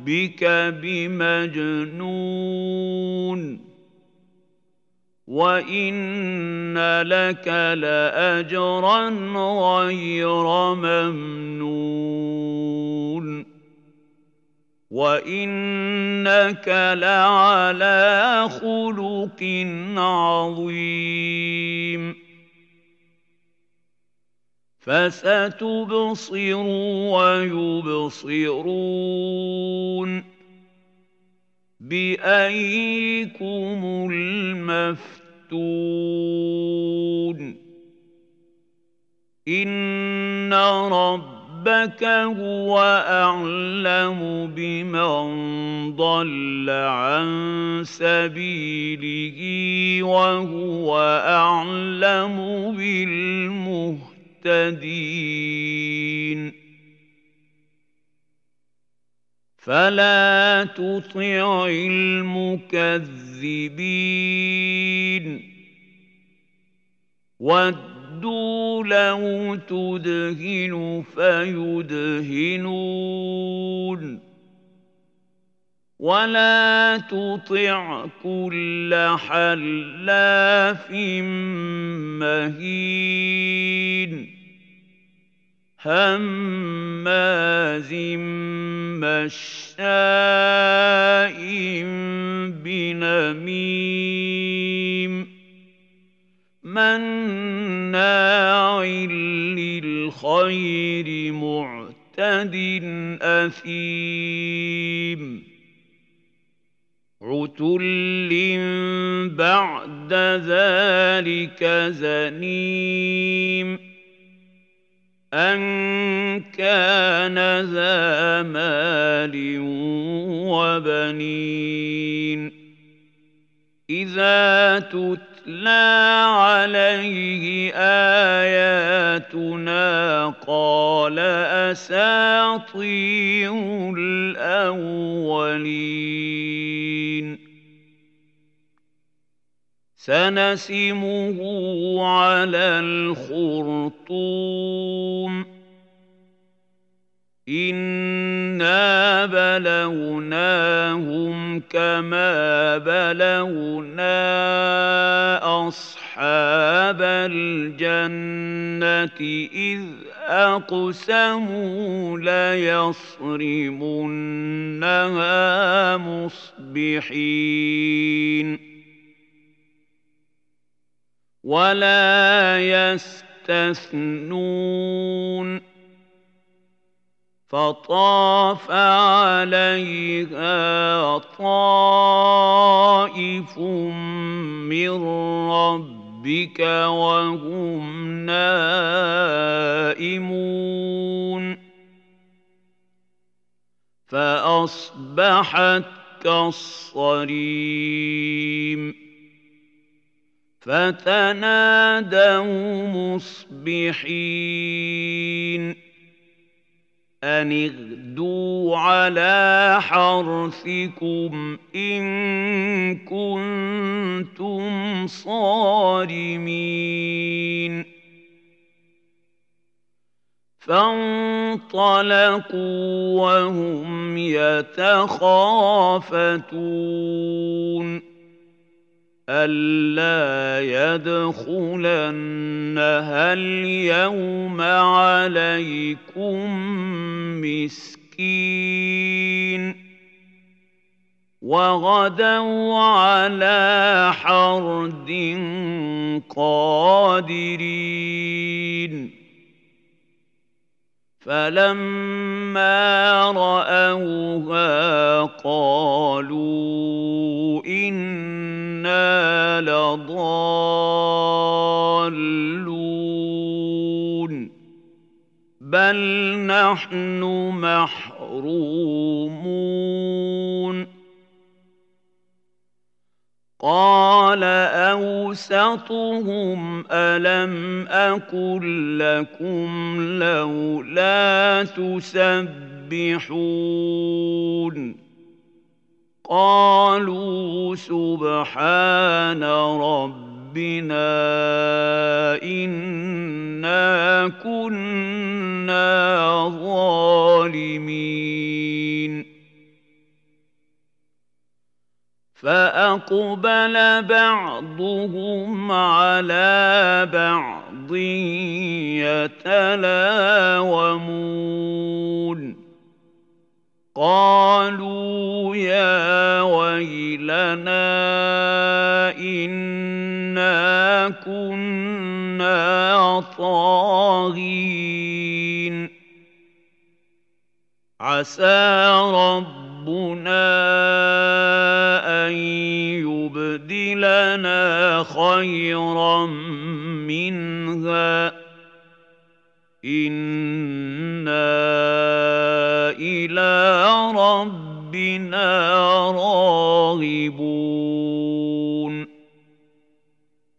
ربك بمجنون وإن لك لأجرا غير ممنون وإنك لعلى خلق عظيم فستبصر ويبصرون بأيكم المفتون إن ربك هو أعلم بمن ضل عن سبيله وهو أعلم بالمهتدين مهتدين فلا تطع المكذبين. ودوا لو تدهن فيدهنون. ولا تطع كل حلاف مهين هماز مشاء بنميم مناع للخير معتد اثيم عتل بعد ذلك زنيم ان كان ذا مال وبنين اذا تتلى عليه اياتنا قال اساطير الاولين سنسمه على الخرطوم. انا بلوناهم كما بلونا اصحاب الجنه اذ اقسموا ليصرمنها مصبحين. ولا يستثنون. فطاف عليها طائف من ربك وهم نائمون. فأصبحت كالصريم. فتنادوا مصبحين أن اغدوا على حرثكم إن كنتم صارمين فانطلقوا وهم يتخافتون ألا يدخلنها اليوم عليكم مسكين وغدوا على حرد قادرين فلما رأوها قالوا إنا لضالون بل نحن محرومون قال أوسطهم ألم أقل لكم لولا تسبحون قالوا سبحان ربنا إنا كنا ظالمين. فأقبل بعضهم على بعض يتلاومون. قالوا كنا طاغين عسى ربنا أن يبدلنا خيرا منها إِنَّا إلى ربنا راغبون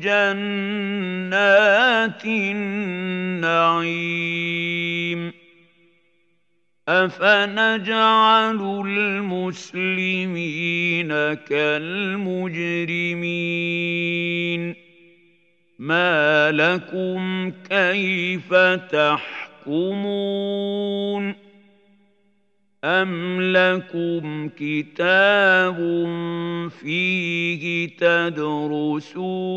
جنات النعيم أفنجعل المسلمين كالمجرمين ما لكم كيف تحكمون أم لكم كتاب فيه تدرسون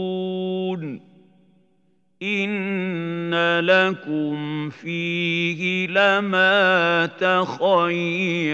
إن لكم فيه لما تخيرون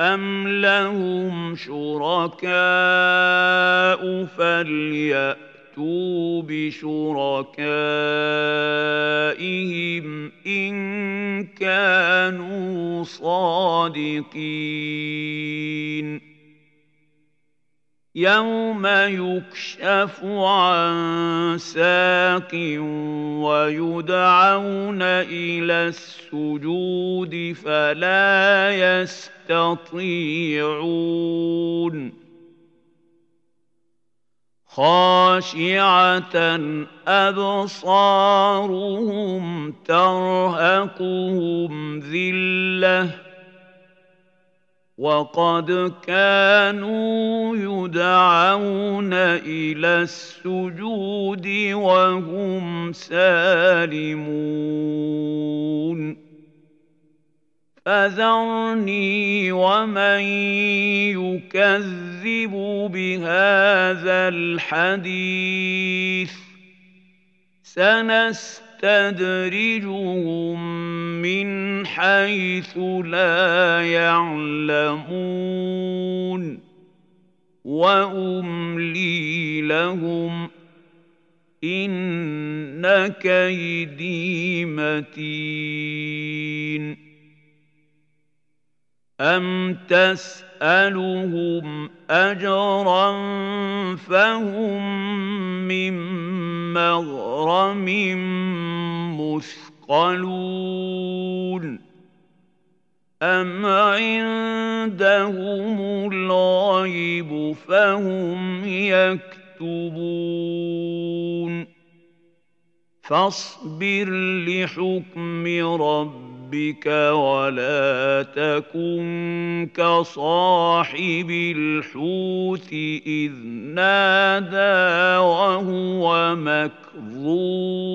أم لهم شركاء فليأتوا بشركائهم إن كانوا صادقين يوم يكشف عن ساق ويدعون إلى السجود فلا يستطيعون خاشعة أبصارهم ترهقهم ذِلَّةٌ وقد كانوا يدعون إلى السجود وهم سالمون. فذرني ومن يكذب بهذا الحديث. سنستمع نستدرجهم من حيث لا يعلمون وأملي لهم إن كيدي متين أم تسألهم أجرا فهم من مغرم مثقلون أم عندهم الغيب فهم يكتبون فاصبر لحكم ربك ولا تكن كصاحب الحوت إذ نادى وهو مكظوم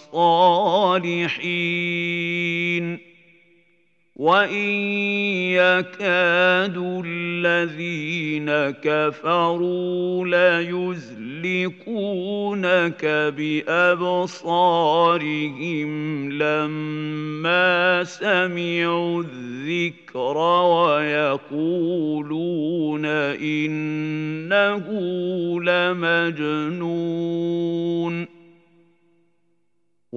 الصالحين. وإن يكاد الذين كفروا ليزلقونك بأبصارهم لما سمعوا الذكر ويقولون إنه لمجنون.